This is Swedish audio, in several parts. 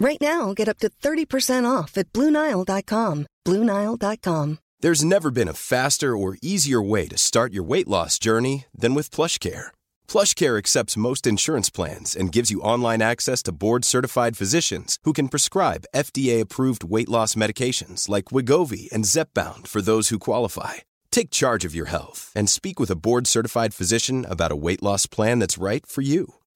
Right now, get up to 30% off at BlueNile.com. BlueNile.com. There's never been a faster or easier way to start your weight loss journey than with PlushCare. PlushCare accepts most insurance plans and gives you online access to board-certified physicians who can prescribe FDA-approved weight loss medications like Wigovi and Zepbound for those who qualify. Take charge of your health and speak with a board-certified physician about a weight loss plan that's right for you.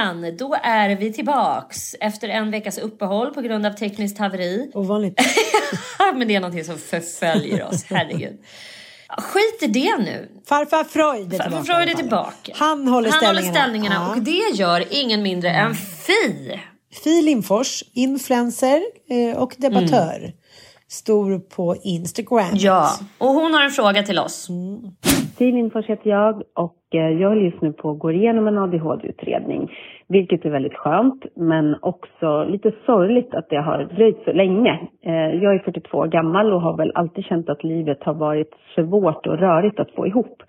Jajamensan, då är vi tillbaks efter en veckas uppehåll på grund av tekniskt haveri. Ovanligt. Men det är någonting som förföljer oss, herregud. Skit i det nu. Farfar Freud är Farfar tillbaka. Freud är tillbaka. Han håller Han ställningarna. håller ställningarna Ja. och det gör ingen mindre än Fi. Fi Lindfors, influencer eh, och debattör. Stor på Instagram. Mm. Ja, och hon har en fråga till oss. Stig Lindfors heter jag och eh, jag håller just nu på och går igenom en ADHD-utredning. Vilket är väldigt skönt men också lite sorgligt att det har dröjt så länge. Eh, Jag är 42 år gammal och har väl alltid känt att livet har varit svårt och rörigt att få ihop.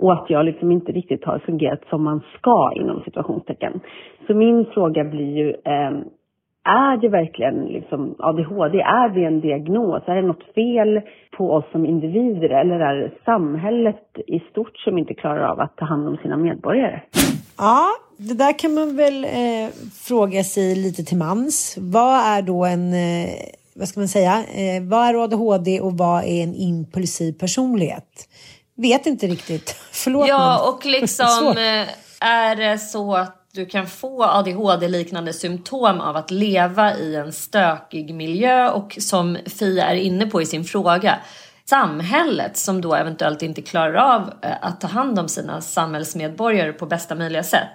Och att jag liksom inte riktigt har fungerat som man ska inom situationstecken. Så min fråga blir ju, eh, är det verkligen liksom ADHD? Är det en diagnos? Är det något fel på oss som individer eller är det samhället i stort som inte klarar av att ta hand om sina medborgare? Ja, det där kan man väl eh, fråga sig lite till mans. Vad är då en, eh, vad ska man säga, eh, vad är ADHD och vad är en impulsiv personlighet? Vet inte riktigt. Förlåt Ja, men- och liksom eh, Är det så att du kan få ADHD-liknande symptom av att leva i en stökig miljö och som Fia är inne på i sin fråga, samhället som då eventuellt inte klarar av eh, att ta hand om sina samhällsmedborgare på bästa möjliga sätt.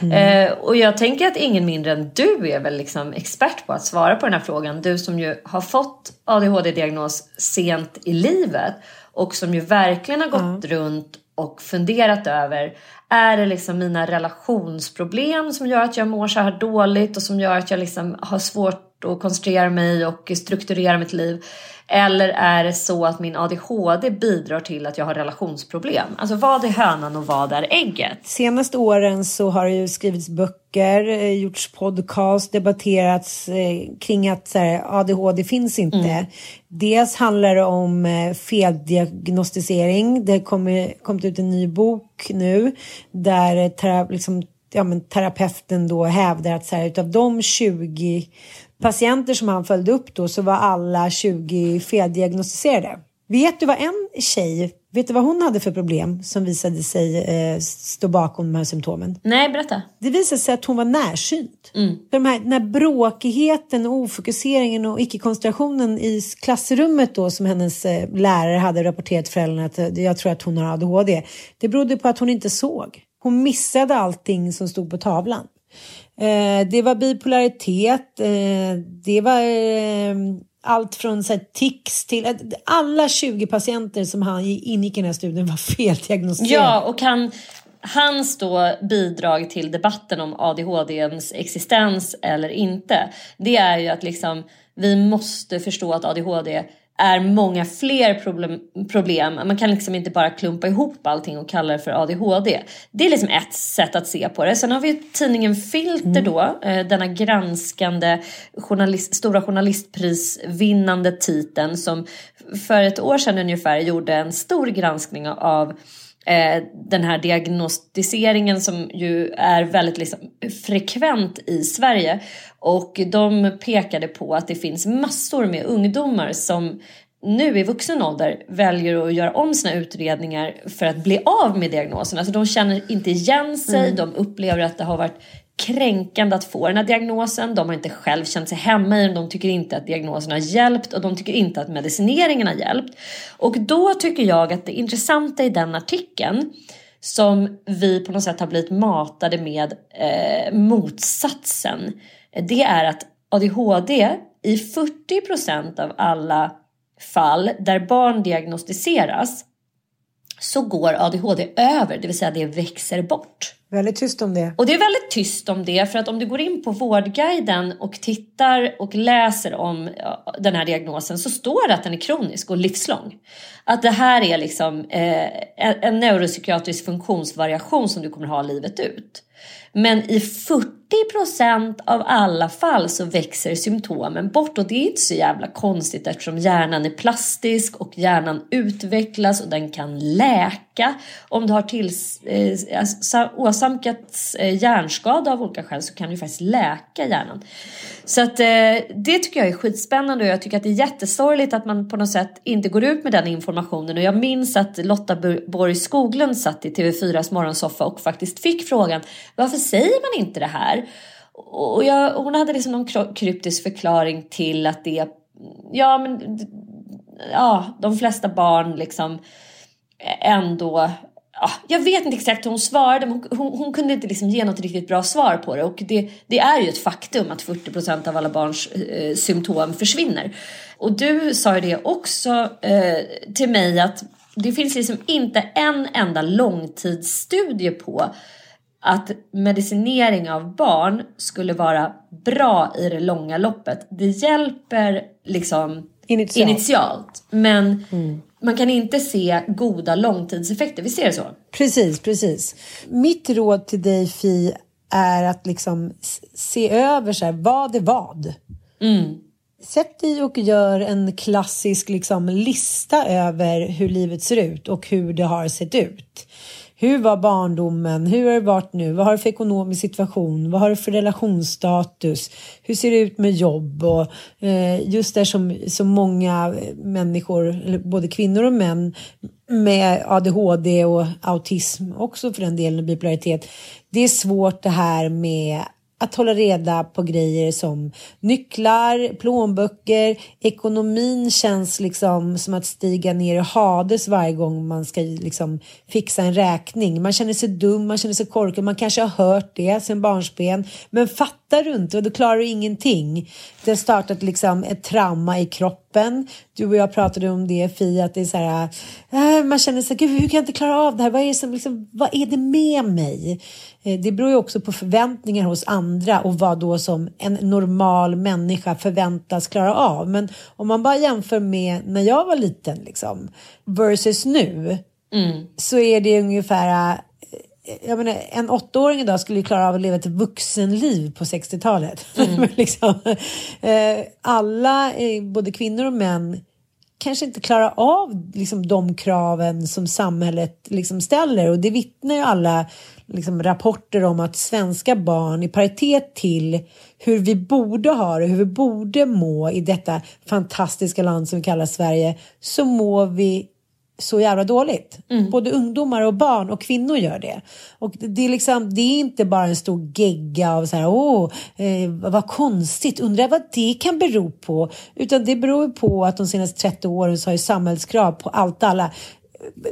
Mm. Eh, och jag tänker att ingen mindre än du är väl liksom expert på att svara på den här frågan. Du som ju har fått ADHD-diagnos sent i livet och som ju verkligen har gått mm. runt och funderat över är det liksom mina relationsproblem som gör att jag mår så här dåligt och som gör att jag liksom har svårt att koncentrera mig och strukturera mitt liv? Eller är det så att min ADHD bidrar till att jag har relationsproblem? Alltså vad är hönan och vad är ägget? Senaste åren så har det ju skrivits böcker, eh, gjorts podcast, debatterats eh, kring att här, ADHD finns inte. Mm. Dels handlar det om eh, feldiagnostisering. Det kommer kommit ut en ny bok nu där liksom, ja, men, terapeuten då hävdar att så här, utav de 20 patienter som han följde upp då så var alla 20 feldiagnostiserade. Vet du vad en tjej, vet du vad hon hade för problem som visade sig eh, stå bakom de här symptomen? Nej, berätta. Det visade sig att hon var närsynt. Mm. För de här, den här bråkigheten, ofokuseringen och icke-koncentrationen i klassrummet då som hennes eh, lärare hade rapporterat föräldrarna att eh, jag tror att hon har ADHD. Det berodde på att hon inte såg. Hon missade allting som stod på tavlan. Eh, det var bipolaritet, eh, det var eh, allt från så här, tics till alla 20 patienter som han ingick i den här studien var feldiagnostiserade. Ja, och kan hans då bidrag till debatten om ADHDns existens eller inte, det är ju att liksom vi måste förstå att ADHD är många fler problem, problem. Man kan liksom inte bara klumpa ihop allting och kalla det för ADHD. Det är liksom ett sätt att se på det. Sen har vi tidningen Filter då, mm. denna granskande journalist, stora journalistprisvinnande titeln som för ett år sedan ungefär gjorde en stor granskning av eh, den här diagnostiseringen som ju är väldigt liksom, frekvent i Sverige. Och de pekade på att det finns massor med ungdomar som nu i vuxen ålder väljer att göra om sina utredningar för att bli av med diagnosen. Alltså de känner inte igen sig, mm. de upplever att det har varit kränkande att få den här diagnosen. De har inte själv känt sig hemma i den. De tycker inte att diagnosen har hjälpt och de tycker inte att medicineringen har hjälpt. Och då tycker jag att det intressanta i den artikeln som vi på något sätt har blivit matade med eh, motsatsen. Det är att ADHD i 40% av alla fall där barn diagnostiseras så går ADHD över, det vill säga det växer bort. Väldigt tyst om det. Och det är väldigt tyst om det för att om du går in på Vårdguiden och tittar och läser om den här diagnosen så står det att den är kronisk och livslång. Att det här är liksom eh, en neuropsykiatrisk funktionsvariation som du kommer ha livet ut. Men i 40% av alla fall så växer symptomen bort och det är inte så jävla konstigt eftersom hjärnan är plastisk och hjärnan utvecklas och den kan läka. Om du har tills, eh, alltså, åsamkats eh, hjärnskada av olika skäl så kan du faktiskt läka hjärnan. Så att eh, det tycker jag är skitspännande och jag tycker att det är jättesorgligt att man på något sätt inte går ut med den informationen och jag minns att Lotta Borg Skoglund satt i TV4s morgonsoffa och faktiskt fick frågan varför säger man inte det här? Och jag, hon hade liksom någon kryptisk förklaring till att det, ja men, ja de flesta barn liksom ändå ja, jag vet inte exakt hur hon svarade men hon, hon, hon, kunde inte liksom ge något riktigt bra svar på det och det, det är ju ett faktum att 40% av alla barns eh, symptom försvinner. Och du sa ju det också eh, till mig att det finns liksom inte en enda långtidsstudie på att medicinering av barn skulle vara bra i det långa loppet. Det hjälper liksom initialt, initialt men mm. man kan inte se goda långtidseffekter. Vi ser det så? Precis, precis. Mitt råd till dig Fi är att liksom se över så här, vad är vad? Mm. Sätt dig och gör en klassisk liksom, lista över hur livet ser ut och hur det har sett ut hur var barndomen? Hur har det varit nu? Vad har du för ekonomisk situation? Vad har du för relationsstatus? Hur ser det ut med jobb? Och eh, just det som, som många människor, både kvinnor och män med ADHD och autism också för den delen, bipolaritet. Det är svårt det här med att hålla reda på grejer som nycklar, plånböcker, ekonomin känns liksom som att stiga ner i Hades varje gång man ska liksom fixa en räkning. Man känner sig dum, man känner sig korkad, man kanske har hört det sen barnsben, men fattar du inte och då klarar du ingenting. Det har startat liksom ett trauma i kroppen. Du och jag pratade om det Fia, att det är så här, äh, man känner sig, gud hur kan jag inte klara av det här? Vad är det, som, liksom, vad är det med mig? Eh, det beror ju också på förväntningar hos andra och vad då som en normal människa förväntas klara av. Men om man bara jämför med när jag var liten liksom, versus nu mm. så är det ungefär jag menar, en åttaåring idag skulle ju klara av att leva ett vuxenliv på 60-talet. Mm. liksom, eh, alla, både kvinnor och män, kanske inte klarar av liksom, de kraven som samhället liksom, ställer. Och det vittnar ju alla liksom, rapporter om att svenska barn i paritet till hur vi borde ha det, hur vi borde må i detta fantastiska land som vi kallar Sverige, så mår vi så jävla dåligt. Mm. Både ungdomar och barn och kvinnor gör det. Och det, är liksom, det är inte bara en stor gegga av så här, åh, eh, vad konstigt, undrar vad det kan bero på. Utan det beror på att de senaste 30 åren så har ju samhällskrav på allt alla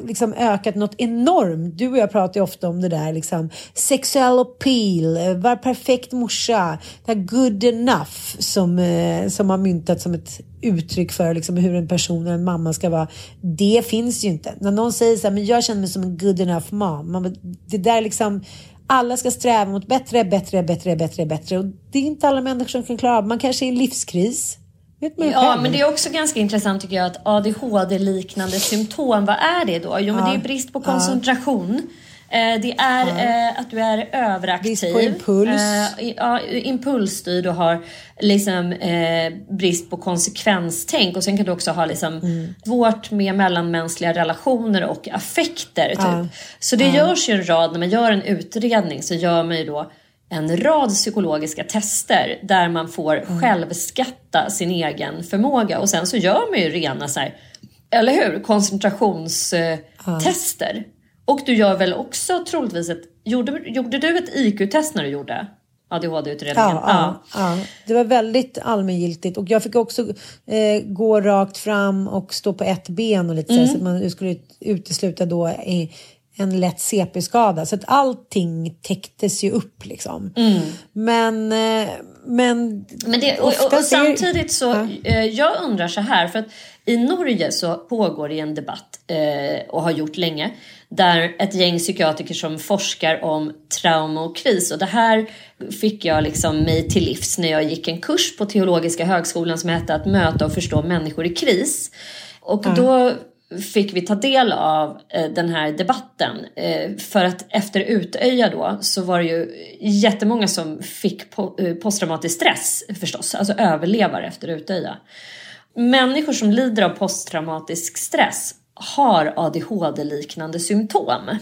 liksom ökat något enormt. Du och jag pratar ju ofta om det där liksom Sexuell appeal, eh, var perfekt morsa, det här good enough som, eh, som har myntat som ett uttryck för liksom hur en person eller en mamma ska vara. Det finns ju inte. När någon säger så här, men jag känner mig som en good enough mom. Man, det där liksom alla ska sträva mot bättre, bättre, bättre, bättre, bättre. Och det är inte alla människor som kan klara av. Man kanske är i en. Ja, men det är också ganska intressant tycker jag att ADHD-liknande symptom, vad är det då? Jo, men det är brist på koncentration. Eh, det är ja. eh, att du är överaktiv. Brist på impuls. Eh, ja, impulsstyrd och har liksom, eh, brist på konsekvenstänk. Och sen kan du också ha liksom, mm. svårt med mellanmänskliga relationer och affekter. Typ. Ja. Så det ja. görs ju en rad, när man gör en utredning så gör man ju då en rad psykologiska tester där man får mm. självskatta sin egen förmåga och sen så gör man ju rena så här, eller hur, koncentrationstester. Mm. Och du gör väl också troligtvis ett, gjorde, gjorde du ett IQ-test när du gjorde ADHD-utredningen? Ja, ja. ja, det var väldigt allmängiltigt och jag fick också eh, gå rakt fram och stå på ett ben och lite mm. så, så att man skulle utesluta då i, en lätt CP-skada. Så att allting täcktes ju upp liksom. Mm. Men, eh, men, men det, och, och, och samtidigt så, ja. eh, jag undrar så här, för att i Norge så pågår det en debatt eh, och har gjort länge där ett gäng psykiatriker som forskar om trauma och kris och det här fick jag liksom mig till livs när jag gick en kurs på Teologiska högskolan som hette att möta och förstå människor i kris. Och mm. då fick vi ta del av eh, den här debatten. Eh, för att efter Utöja då så var det ju jättemånga som fick eh, posttraumatisk stress förstås, alltså överlevare efter Utöja. Människor som lider av posttraumatisk stress har ADHD-liknande symptom.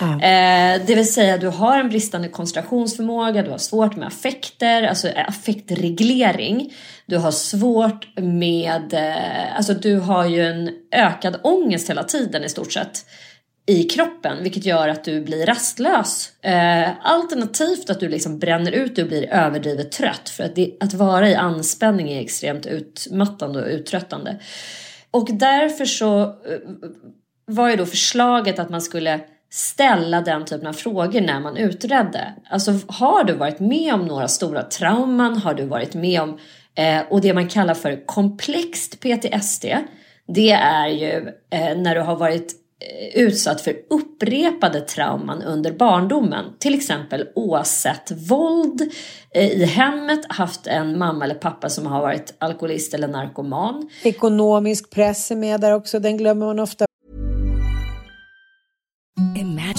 Eh, det vill säga du har en bristande koncentrationsförmåga, du har svårt med affekter, alltså affektreglering. Du har svårt med, eh, alltså du har ju en ökad ångest hela tiden i stort sett i kroppen vilket gör att du blir rastlös. Eh, alternativt att du liksom bränner ut och blir överdrivet trött för att, det, att vara i anspänning är extremt utmattande och uttröttande. Och därför så eh, var ju då förslaget att man skulle ställa den typen av frågor när man utredde. Alltså har du varit med om några stora trauman? Har du varit med om eh, och det man kallar för komplext PTSD? Det är ju eh, när du har varit eh, utsatt för upprepade trauman under barndomen. Till exempel oavsett våld eh, i hemmet, haft en mamma eller pappa som har varit alkoholist eller narkoman. Ekonomisk press är med där också, den glömmer man ofta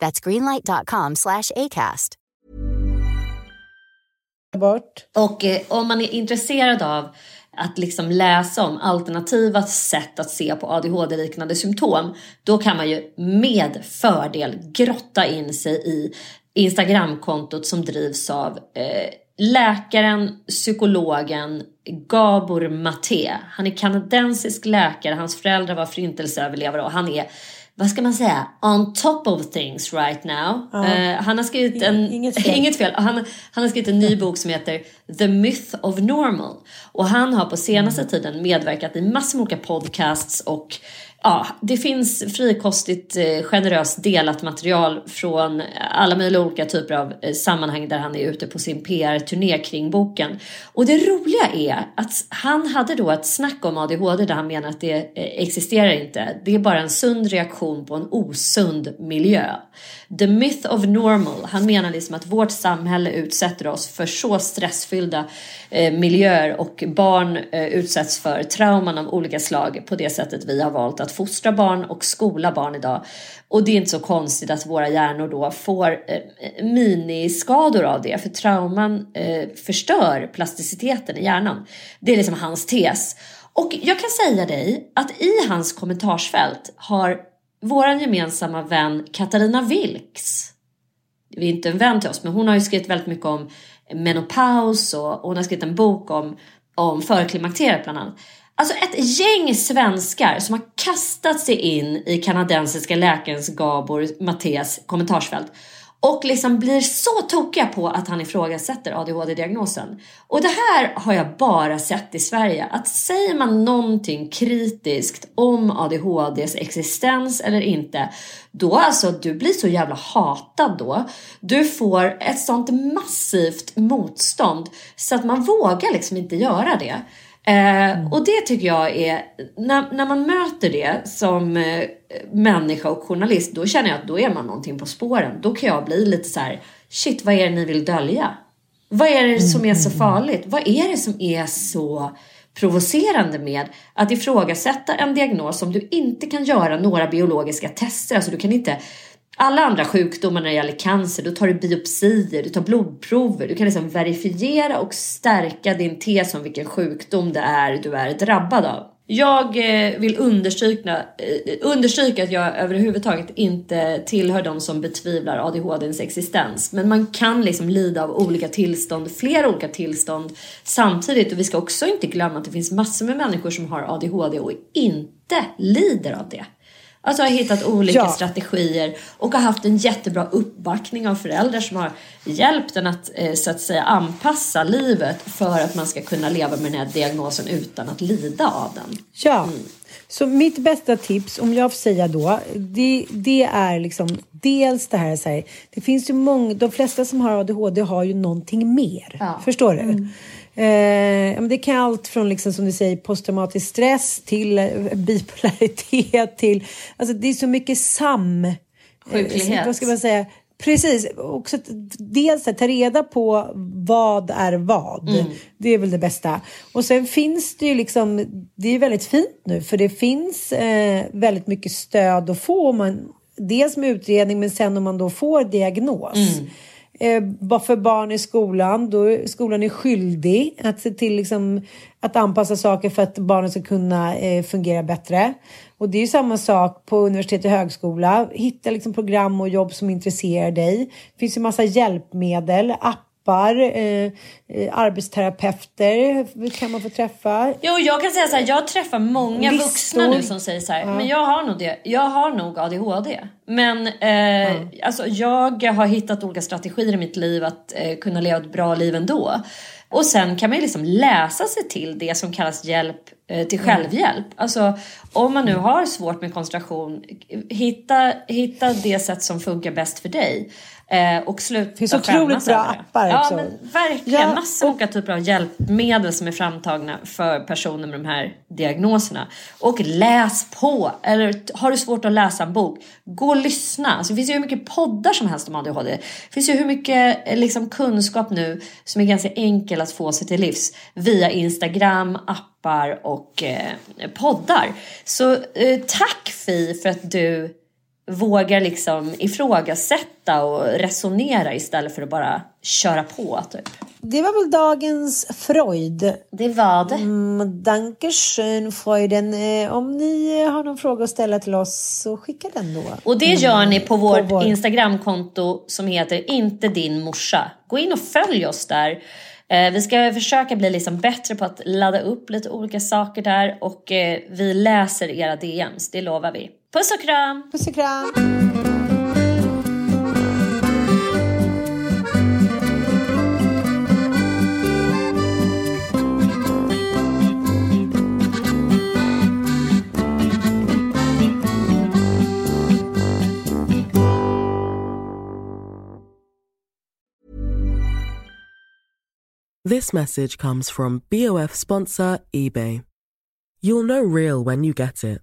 That's greenlight.com slash ACAST. Bort. Och eh, om man är intresserad av att liksom läsa om alternativa sätt att se på ADHD-liknande symptom, då kan man ju med fördel grotta in sig i Instagramkontot som drivs av eh, läkaren, psykologen Gabor Maté. Han är kanadensisk läkare, hans föräldrar var förintelseöverlevare och han är vad ska man säga, on top of things right now. Ja. Eh, han har skrivit en, Inget fel. inget fel. Han, han har skrivit en ny bok som heter The Myth of Normal. Och han har på senaste tiden medverkat i massor med olika podcasts och ja, det finns frikostigt eh, generöst delat material från eh, alla möjliga olika typer av eh, sammanhang där han är ute på sin PR-turné kring boken. Och det roliga är att han hade då ett snack om ADHD där han menar att det existerar inte. Det är bara en sund reaktion på en osund miljö. The myth of normal. Han menar liksom att vårt samhälle utsätter oss för så stressfyllda miljöer och barn utsätts för trauman av olika slag på det sättet vi har valt att fostra barn och skola barn idag. Och det är inte så konstigt att våra hjärnor då får eh, miniskador av det för trauman eh, förstör plasticiteten i hjärnan. Det är liksom hans tes. Och jag kan säga dig att i hans kommentarsfält har våran gemensamma vän Katarina Wilks vi är inte en vän till oss, men hon har ju skrivit väldigt mycket om menopaus och hon har skrivit en bok om, om förklimakteriet bland annat. Alltså ett gäng svenskar som har kastat sig in i kanadensiska läkarens Gabor Mattés kommentarsfält och liksom blir så tokiga på att han ifrågasätter ADHD-diagnosen. Och det här har jag bara sett i Sverige. Att säger man någonting kritiskt om ADHDs existens eller inte, då alltså du blir så jävla hatad då. Du får ett sånt massivt motstånd så att man vågar liksom inte göra det. Eh, och det tycker jag är, när, när man möter det som eh, människa och journalist, då känner jag att då är man någonting på spåren. Då kan jag bli lite så här, shit vad är det ni vill dölja? Vad är det som är så farligt? Vad är det som är så provocerande med att ifrågasätta en diagnos som du inte kan göra några biologiska tester. Alltså du kan inte alla andra sjukdomar när det gäller cancer, då tar du biopsier, du tar blodprover, du kan liksom verifiera och stärka din tes om vilken sjukdom det är du är drabbad av. Jag eh, vill understryka, eh, understryka att jag överhuvudtaget inte tillhör de som betvivlar ADHDns existens. Men man kan liksom lida av olika tillstånd, flera olika tillstånd samtidigt. Och vi ska också inte glömma att det finns massor med människor som har ADHD och inte lider av det. Alltså har hittat olika ja. strategier och har haft en jättebra uppbackning av föräldrar som har hjälpt en att eh, så att säga anpassa livet för att man ska kunna leva med den här diagnosen utan att lida av den. Ja. Mm. Så mitt bästa tips, om jag får säga då, det, det är liksom dels det här, så här, det finns ju många, de flesta som har ADHD har ju någonting mer. Ja. Förstår du? Mm. Eh, det kan allt från liksom, som du säger posttraumatisk stress till eh, bipolaritet till, alltså det är så mycket sam... Eh, Sjuklighet. vad ska man säga? Precis, också dels att ta reda på vad är vad. Mm. Det är väl det bästa. Och sen finns det ju liksom, det är väldigt fint nu för det finns eh, väldigt mycket stöd att få. Man, dels med utredning men sen om man då får diagnos. Mm eh, för barn i skolan. Då är skolan är skyldig att se till liksom, att anpassa saker för att barnen ska kunna eh, fungera bättre. Och det är ju samma sak på universitet och högskola. Hitta liksom program och jobb som intresserar dig. Det finns ju massa hjälpmedel, appar, eh, eh, arbetsterapeuter kan man få träffa. Jo, jag kan säga så här, jag träffar många Listor. vuxna nu som säger så här, ja. men jag har nog det. Jag har nog ADHD. Men eh, ja. alltså, jag har hittat olika strategier i mitt liv att eh, kunna leva ett bra liv ändå. Och sen kan man ju liksom läsa sig till det som kallas hjälp eh, till självhjälp. Alltså om man nu har svårt med koncentration, hitta, hitta det sätt som funkar bäst för dig. Eh, och sluta finns otroligt bra appar ja, också. Men verkligen, ja, massa och... olika typer av hjälpmedel som är framtagna för personer med de här diagnoserna. Och läs på! Eller har du svårt att läsa en bok, gå och lyssna. Alltså, det finns ju hur mycket poddar som helst om ADHD. Det finns ju hur mycket eh, liksom, kunskap nu som är ganska enkel att få sig till livs via Instagram, appar och eh, poddar. Så eh, tack Fi för att du vågar liksom ifrågasätta och resonera istället för att bara köra på. Typ. Det var väl dagens Freud. Det var det. Mm, Dankeschön Freuden. Eh, om ni har någon fråga att ställa till oss så skicka den då. Och det gör ni på, vårt vår... Instagramkonto som heter inte din morsa. Gå in och följ oss där. Eh, vi ska försöka bli liksom bättre på att ladda upp lite olika saker där och eh, vi läser era DMs, det lovar vi. Puss och kram! Puss och kram! This message comes from BOF sponsor eBay. You'll know real when you get it